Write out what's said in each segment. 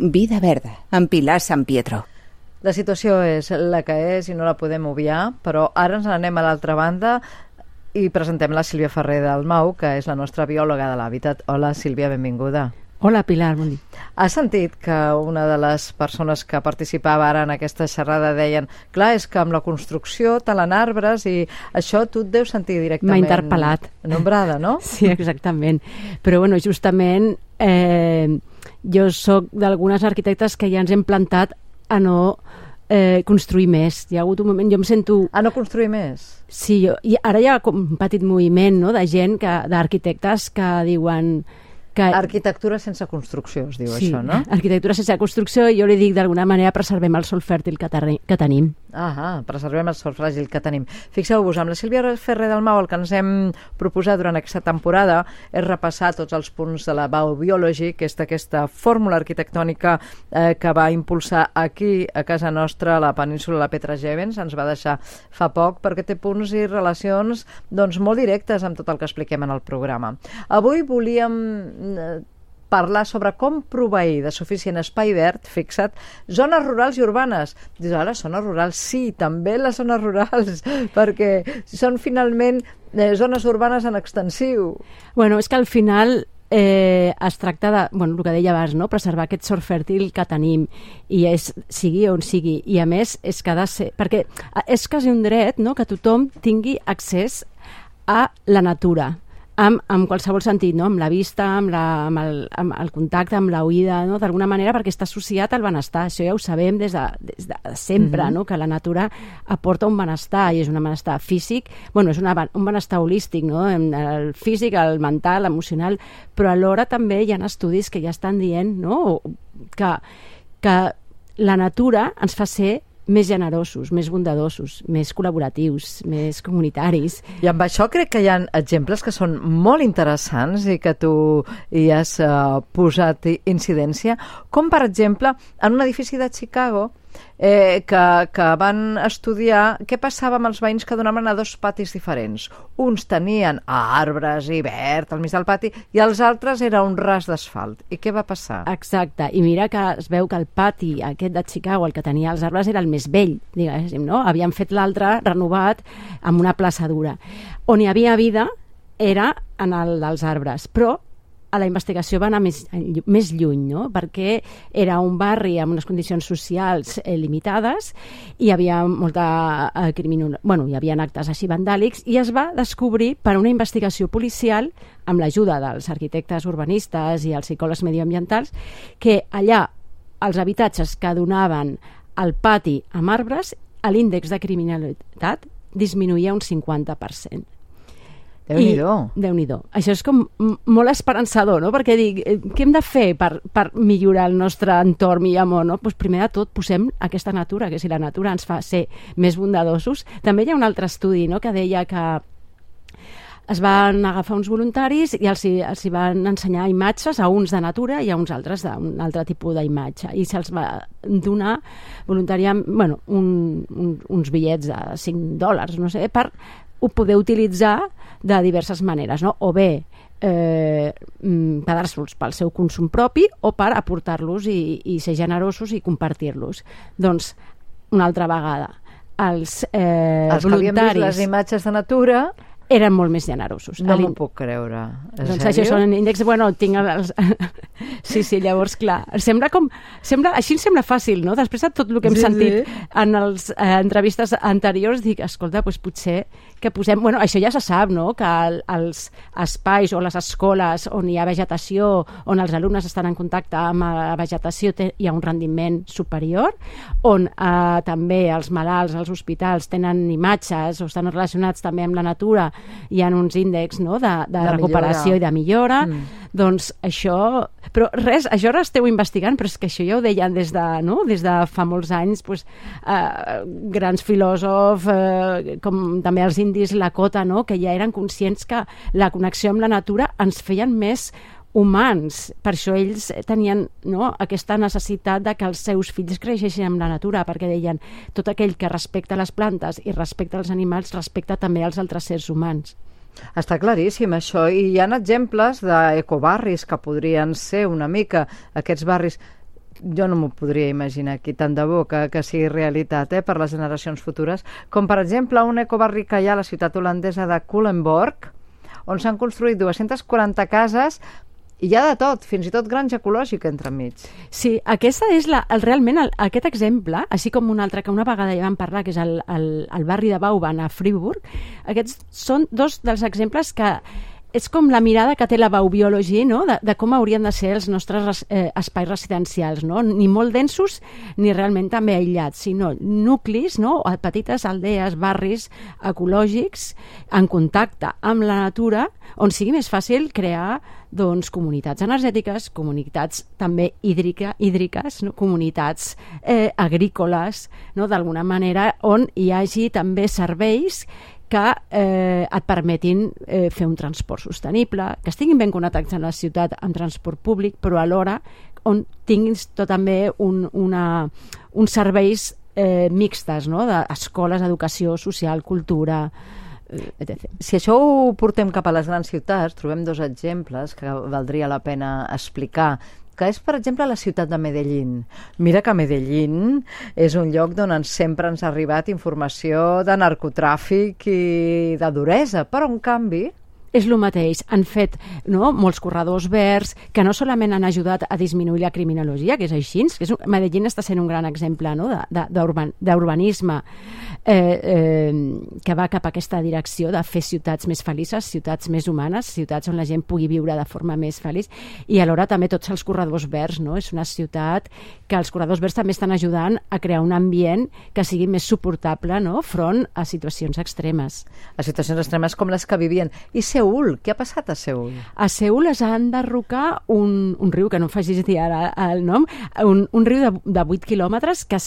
Vida Verda, amb Pilar San Pietro. La situació és la que és i no la podem obviar, però ara ens n'anem a l'altra banda i presentem la Sílvia Ferrer del Mau, que és la nostra biòloga de l'hàbitat. Hola, Sílvia, benvinguda. Hola, Pilar, bon dia. Has sentit que una de les persones que participava ara en aquesta xerrada deien clar, és que amb la construcció talen arbres i això tu et deus sentir directament... M'ha interpel·lat. Nombrada, no? Sí, exactament. Però, bueno, justament eh, jo sóc d'algunes arquitectes que ja ens hem plantat a no eh, construir més. Hi ha hagut un moment, jo em sento... A no construir més? Sí, jo, i ara hi ha com un petit moviment no, de gent, d'arquitectes que diuen que... Arquitectura sense construcció, es diu sí, això, no? arquitectura sense construcció, i jo li dic d'alguna manera preservem el sol fèrtil que, que tenim. Ah, preservem el sol fràgil que tenim. Fixeu-vos, amb la Sílvia Ferrer del Mau el que ens hem proposat durant aquesta temporada és repassar tots els punts de la Baubiology, que és aquesta fórmula arquitectònica eh, que va impulsar aquí, a casa nostra, a la península de la Petra Jevens, ens va deixar fa poc, perquè té punts i relacions doncs, molt directes amb tot el que expliquem en el programa. Avui volíem parlar sobre com proveir de suficient espai verd, fixa't, zones rurals i urbanes. Dius, ara, zones rurals, sí, també les zones rurals, perquè són finalment eh, zones urbanes en extensiu. Bueno, és que al final eh, es tracta de, bueno, el que deia abans, no? preservar aquest sort fèrtil que tenim i és, sigui on sigui, i a més és que ha de ser, perquè és quasi un dret no? que tothom tingui accés a la natura amb, amb qualsevol sentit, no? amb la vista, amb, la, amb, el, amb el contacte, amb l'oïda, no? d'alguna manera, perquè està associat al benestar. Això ja ho sabem des de, des de sempre, mm -hmm. no? que la natura aporta un benestar, i és un benestar físic, bueno, és una, un benestar holístic, no? el físic, el mental, l'emocional, però alhora també hi ha estudis que ja estan dient no? que, que la natura ens fa ser més generosos, més bondadosos, més col·laboratius, més comunitaris. I amb això crec que hi ha exemples que són molt interessants i que tu hi has uh, posat incidència, com per exemple en un edifici de Chicago eh, que, que van estudiar què passava amb els veïns que donaven a dos patis diferents. Uns tenien arbres i verd al mig del pati i els altres era un ras d'asfalt. I què va passar? Exacte, i mira que es veu que el pati aquest de Chicago, el que tenia els arbres, era el més vell, diguéssim, no? Havien fet l'altre renovat amb una plaçadura. On hi havia vida era en el dels arbres, però a la investigació va anar més, més lluny, no? perquè era un barri amb unes condicions socials eh, limitades i hi havia molta eh, criminal... bueno, hi havia actes així vandàlics i es va descobrir per una investigació policial amb l'ajuda dels arquitectes urbanistes i els psicòlegs medioambientals que allà els habitatges que donaven al pati amb arbres l'índex de criminalitat disminuïa un 50% déu nhi déu Això és com molt esperançador, no? Perquè dic, eh, què hem de fer per, per millorar el nostre entorn i amor, no? Pues primer de tot posem aquesta natura, que si la natura ens fa ser més bondadosos. També hi ha un altre estudi, no?, que deia que es van agafar uns voluntaris i els, els van ensenyar imatges a uns de natura i a uns altres d'un altre tipus d'imatge i se'ls va donar voluntàriament bueno, un, un, uns bitllets de 5 dòlars, no sé, per ho poder utilitzar de diverses maneres, no? o bé eh, mm, quedar-se'ls pel seu consum propi o per aportar-los i, i ser generosos i compartir-los. Doncs, una altra vegada, els, eh, els voluntaris... que havien vist les imatges de natura eren molt més generosos. No m'ho puc creure. En doncs sèrio? això són índexs... Bueno, tinc els... sí, sí, llavors, clar, sembla com... Sembla, així em sembla fàcil, no? Després de tot el que hem sí, sentit sí. en les eh, entrevistes anteriors, dic, escolta, doncs potser que posem... Bueno, això ja se sap, no?, que el, els espais o les escoles on hi ha vegetació, on els alumnes estan en contacte amb la vegetació, té, hi ha un rendiment superior, on eh, també els malalts, els hospitals, tenen imatges o estan relacionats també amb la natura, hi ha uns índexs no?, de, de, de recuperació millora. i de millora, mm. doncs això... Però res, això ara esteu investigant, però és que això ja ho deien des de, no? des de fa molts anys, pues, eh, grans filòsofs, eh, com també els indis Lakota, no? que ja eren conscients que la connexió amb la natura ens feien més humans. Per això ells tenien no, aquesta necessitat de que els seus fills creixessin amb la natura, perquè deien tot aquell que respecta les plantes i respecta els animals respecta també els altres sers humans. Està claríssim això, i hi ha exemples d'ecobarris que podrien ser una mica aquests barris jo no m'ho podria imaginar aquí tant de bo que, que sigui realitat eh, per les generacions futures, com per exemple un ecobarri que hi ha a la ciutat holandesa de Culemborg, on s'han construït 240 cases i hi ha de tot, fins i tot granja ecològica entremig. Sí, aquesta és la, el, realment el, aquest exemple, així com un altre que una vegada ja vam parlar, que és el, el, el barri de Bauban a Friburg, aquests són dos dels exemples que és com la mirada que té la Baubiology no? de, de com haurien de ser els nostres eh, espais residencials, no? ni molt densos ni realment també aïllats, sinó nuclis, no? petites aldees, barris ecològics en contacte amb la natura on sigui més fàcil crear doncs, comunitats energètiques, comunitats també hídrica, hídriques, no? comunitats eh, agrícoles, no? d'alguna manera on hi hagi també serveis que eh, et permetin eh, fer un transport sostenible, que estiguin ben connectats en la ciutat amb transport públic, però alhora on tinguis tot també un, una, uns serveis eh, mixtes, no? d'escoles, educació social, cultura. Si això ho portem cap a les grans ciutats, trobem dos exemples que valdria la pena explicar que és, per exemple, la ciutat de Medellín. Mira que Medellín és un lloc d'on sempre ens ha arribat informació de narcotràfic i de duresa, però, en canvi, és el mateix. Han fet no, molts corredors verds que no solament han ajudat a disminuir la criminologia, que és així, que és, Medellín està sent un gran exemple no, d'urbanisme eh, eh, que va cap a aquesta direcció de fer ciutats més felices, ciutats més humanes, ciutats on la gent pugui viure de forma més feliç i alhora també tots els corredors verds. No? És una ciutat que els corredors verds també estan ajudant a crear un ambient que sigui més suportable no? front a situacions extremes. A situacions extremes com les que vivien. I Seul. Què ha passat a Seul? A Seul es ha enderrocar un, un riu, que no facis dir ara el nom, un, un riu de, de 8 quilòmetres que,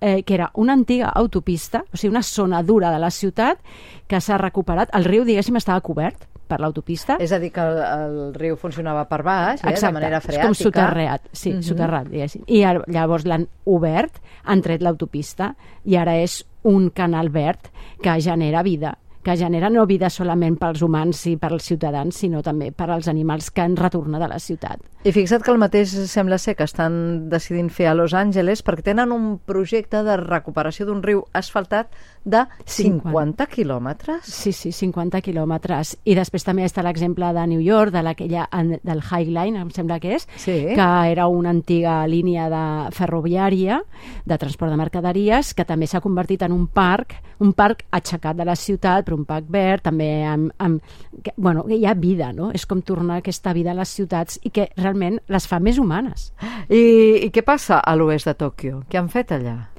eh, que era una antiga autopista, o sigui, una zona dura de la ciutat que s'ha recuperat. El riu, diguéssim, estava cobert per l'autopista. És a dir, que el, el riu funcionava per baix, eh, de manera freàtica. és com soterrat, sí, uh mhm. -huh. soterrat, diguéssim. I llavors l'han obert, han tret l'autopista i ara és un canal verd que genera vida que genera no vida solament pels humans i pels ciutadans, sinó també per als animals que han retornat a la ciutat. I fixa't que el mateix sembla ser que estan decidint fer a Los Angeles perquè tenen un projecte de recuperació d'un riu asfaltat de 50, 50 quilòmetres. Sí, sí, 50 quilòmetres. I després també està l'exemple de New York, de aquella, del High Line, em sembla que és, sí. que era una antiga línia de ferroviària de transport de mercaderies que també s'ha convertit en un parc, un parc aixecat de la ciutat, però un parc verd, també amb, amb que, bueno, hi ha vida, no? És com tornar aquesta vida a les ciutats i que realment les fa més humanes. I, i què passa a l'oest de Tòquio? Què han fet allà?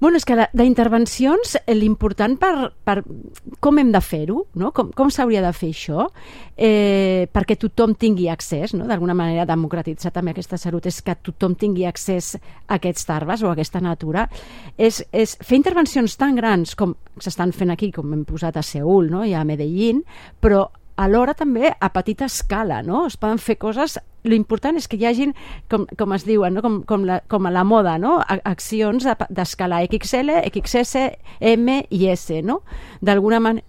Bueno, és que d'intervencions eh, l'important per, per com hem de fer-ho, no? com, com s'hauria de fer això, eh, perquè tothom tingui accés, no? d'alguna manera democratitzar també aquesta salut, és que tothom tingui accés a aquests arbres o a aquesta natura, és, és fer intervencions tan grans com s'estan fent aquí, com hem posat a Seul no? i a Medellín, però alhora també a petita escala, no? Es poden fer coses... L'important és que hi hagin, com, com es diuen, no? com, com, la, com a la moda, no? accions d'escala XL, XS, M i S, no? D'alguna manera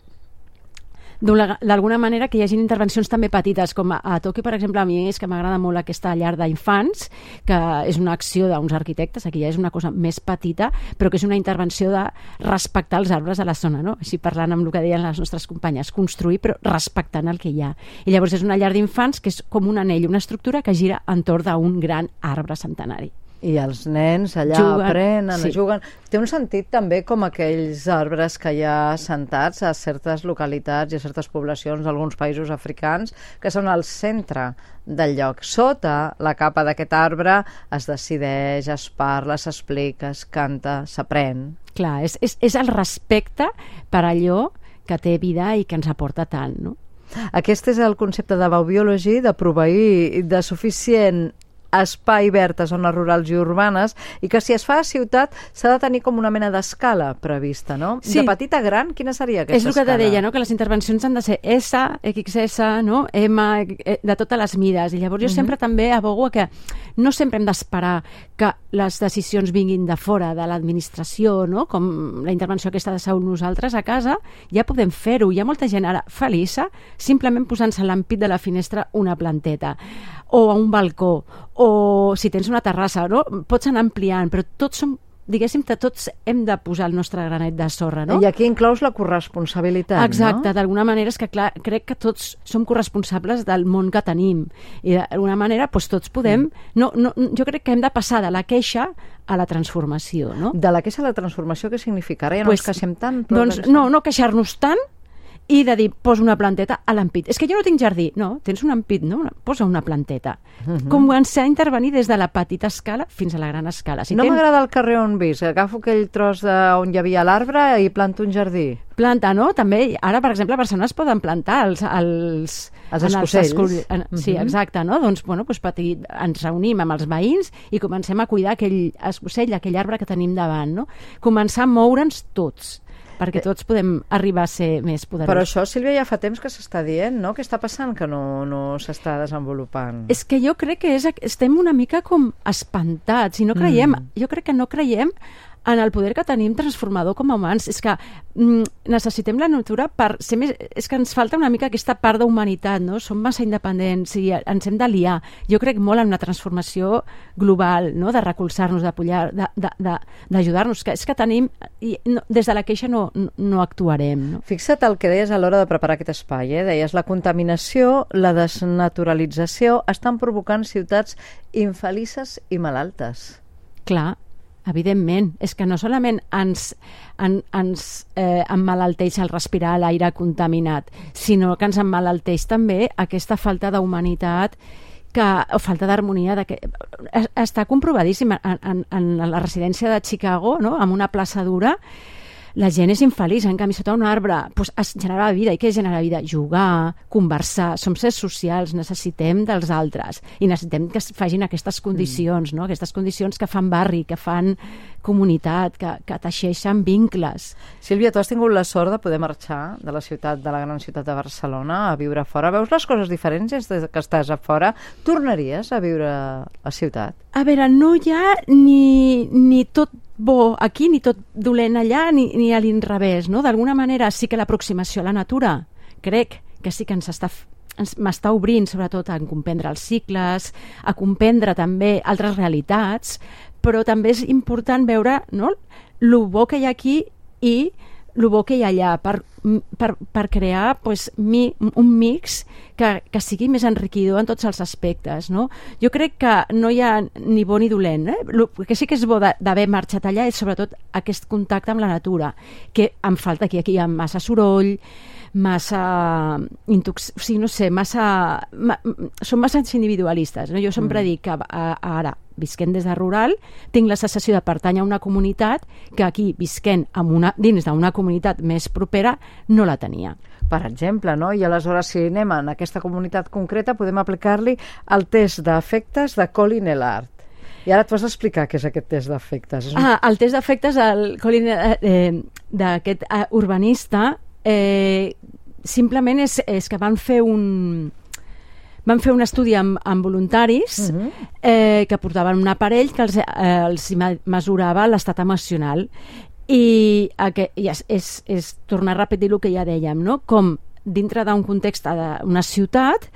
d'alguna manera que hi hagin intervencions també petites, com a, a Tòquio, per exemple, a mi és que m'agrada molt aquesta llar d'infants, que és una acció d'uns arquitectes, aquí ja és una cosa més petita, però que és una intervenció de respectar els arbres a la zona, no? Així parlant amb el que deien les nostres companyes, construir però respectant el que hi ha. I llavors és una llar d'infants que és com un anell, una estructura que gira entorn d'un gran arbre centenari. I els nens allà juguen, aprenen, sí. juguen. Té un sentit també com aquells arbres que hi ha sentats a certes localitats i a certes poblacions d'alguns països africans que són al centre del lloc. Sota la capa d'aquest arbre es decideix, es parla, s'explica, es canta, s'aprèn. Clar, és, és, és el respecte per allò que té vida i que ens aporta tant, no? Aquest és el concepte de Baubiology, de proveir de suficient espai verd a zones rurals i urbanes i que si es fa a ciutat s'ha de tenir com una mena d'escala prevista, no? Sí. De petita a gran, quina seria aquesta escala? És el que te deia, no? que les intervencions han de ser S, XS, no? M, eh, de totes les mides. I llavors jo uh mhm. -huh. sempre també abogo que no sempre hem d'esperar que les decisions vinguin de fora de l'administració, no? com la intervenció aquesta de Saúl nosaltres a casa, ja podem fer-ho. Hi ha molta gent ara feliça simplement posant-se a l'ampit de la finestra una planteta o a un balcó o si tens una terrassa, no? Pots anar ampliant, però tots som diguéssim que tots hem de posar el nostre granet de sorra, no? I aquí inclous la corresponsabilitat, Exacte, no? d'alguna manera és que clar, crec que tots som corresponsables del món que tenim i d'alguna manera doncs, tots podem mm. no, no, jo crec que hem de passar de la queixa a la transformació, no? De la queixa a la transformació, què significa? Ara ja no Pues, ens queixem tant. Doncs no, no queixar-nos tant i de dir, posa una planteta a l'ampit. És que jo no tinc jardí. No, tens un ampit, no? Posa una planteta. Uh -huh. Com ens ha d'intervenir des de la petita escala fins a la gran escala. Si no tens m'agrada el carrer on vis. Agafo aquell tros de, on hi havia l'arbre i planto un jardí. planta, no? També, ara, per exemple, a Barcelona es poden plantar els... els Els en escocells. escol- en, Sí, Mhm. exacte, no? Doncs, bueno, doncs petit, ens reunim amb els veïns i comencem a cuidar aquell escocell, aquell arbre que tenim davant, no? Començar a moure'ns tots perquè tots podem arribar a ser més poderosos. Però això, Sílvia, ja fa temps que s'està dient, no? Què està passant que no, no s'està desenvolupant? És que jo crec que és, estem una mica com espantats i no creiem, mm. jo crec que no creiem en el poder que tenim transformador com a humans. És que mm, necessitem la natura per ser més... És que ens falta una mica aquesta part d'humanitat, no? Som massa independents i ens hem d'aliar. Jo crec molt en una transformació global, no? De recolzar-nos, d'apollar, de- de- de- d'ajudar-nos. Que és que tenim... I no, des de la queixa no, no actuarem, no? Fixa't el que deies a l'hora de preparar aquest espai, eh? Deies, la contaminació, la desnaturalització estan provocant ciutats infelices i malaltes. Clar, evidentment. És que no solament ens, en, ens eh, emmalalteix el respirar l'aire contaminat, sinó que ens emmalalteix també aquesta falta d'humanitat que, o falta d'harmonia que, es- està comprovadíssim en, en, en la residència de Chicago, no? amb una plaça dura la gent és infeliç, en canvi sota un arbre doncs es genera vida, i què genera vida? Jugar, conversar, som sers socials necessitem dels altres i necessitem que es facin aquestes condicions no? aquestes condicions que fan barri que fan comunitat, que, que teixeixen vincles Sílvia, tu has tingut la sort de poder marxar de la ciutat, de la gran ciutat de Barcelona a viure fora. Veus les coses diferents des de que estàs a fora? Tornaries a viure a ciutat? A veure, no hi ha ni, ni tot bo aquí, ni tot dolent allà, ni, ni a l'inrevés, no? D'alguna manera sí que l'aproximació a la natura, crec que sí que ens està m'està obrint sobretot a comprendre els cicles, a comprendre també altres realitats, però també és important veure no, el bo que hi ha aquí i el bo que hi ha allà per, per, per crear pues, mi, un mix que, que sigui més enriquidor en tots els aspectes. No? Jo crec que no hi ha ni bo ni dolent. Eh? El que sí que és bo d'haver marxat allà és sobretot aquest contacte amb la natura, que em falta aquí. Aquí hi ha massa soroll, massa intox... o sigui, no sé, massa... Ma, som massa individualistes. No? Jo sempre mm. dic que a, a, ara, visquent des de rural, tinc la sensació de pertànyer a una comunitat que aquí, visquent amb una, dins d'una comunitat més propera, no la tenia. Per exemple, no? I aleshores, si anem en aquesta comunitat concreta, podem aplicar-li el test d'efectes de Colin Ellard. I ara et vas explicar què és aquest test d'efectes. Un- Ah, el test d'efectes del Colin, eh, eh, d'aquest eh, urbanista eh, simplement és, és que van fer un van fer un estudi amb, amb voluntaris uh -huh. eh, que portaven un aparell que els, eh, els me- mesurava l'estat emocional i, aqu- i és, és, és tornar a repetir el que ja dèiem, no? com dintre d'un context d'una ciutat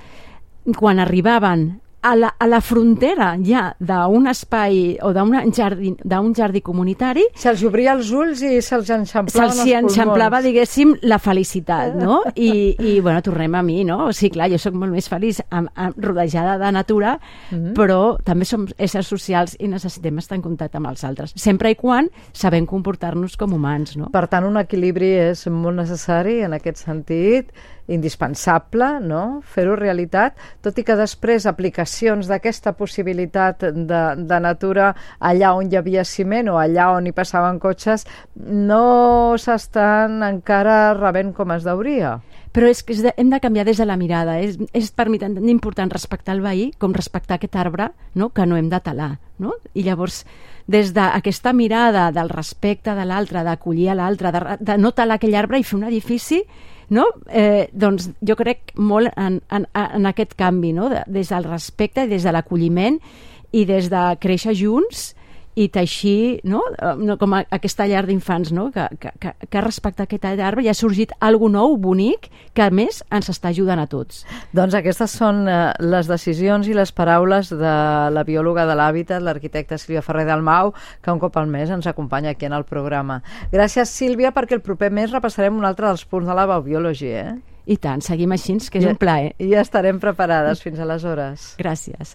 quan arribaven a la, a la frontera ja d'un espai o d'un jardí, d'un jardí comunitari Se'ls obria els ulls i se'ls enxamplaven se'ls els pulmons. enxamplava, diguéssim, la felicitat, no? I, I, bueno, tornem a mi, no? O sigui, clar, jo sóc molt més feliç amb, amb, rodejada de natura, mm -hmm. però també som éssers socials i necessitem estar en contacte amb els altres, sempre i quan sabem comportar-nos com humans, no? Per tant, un equilibri és molt necessari en aquest sentit, indispensable, no?, fer-ho realitat, tot i que després aplicacions d'aquesta possibilitat de, de natura allà on hi havia ciment o allà on hi passaven cotxes no s'estan encara rebent com es deuria. Però és que és hem de canviar des de la mirada. És, és per mi tan important respectar el veí com respectar aquest arbre no? que no hem de talar. No? I llavors, des d'aquesta mirada del respecte de l'altre, d'acollir a l'altre, de, de no talar aquell arbre i fer un edifici, no? eh, doncs jo crec molt en, en, en aquest canvi, no? de, des del respecte i des de l'acolliment i des de créixer junts i teixir, no? No com a, aquesta llar d'infants, no? Que, que, que, que respecte a aquest arbre ja ha sorgit algo nou, bonic, que a més ens està ajudant a tots. Doncs aquestes són eh, les decisions i les paraules de la biòloga de l'hàbitat, l'arquitecta Sílvia Ferrer del Mau, que un cop al mes ens acompanya aquí en el programa. Gràcies, Sílvia, perquè el proper mes repassarem un altre dels punts de la Baubiology, eh? I tant, seguim així, que és I, un plaer. I ja estarem preparades fins aleshores. Gràcies.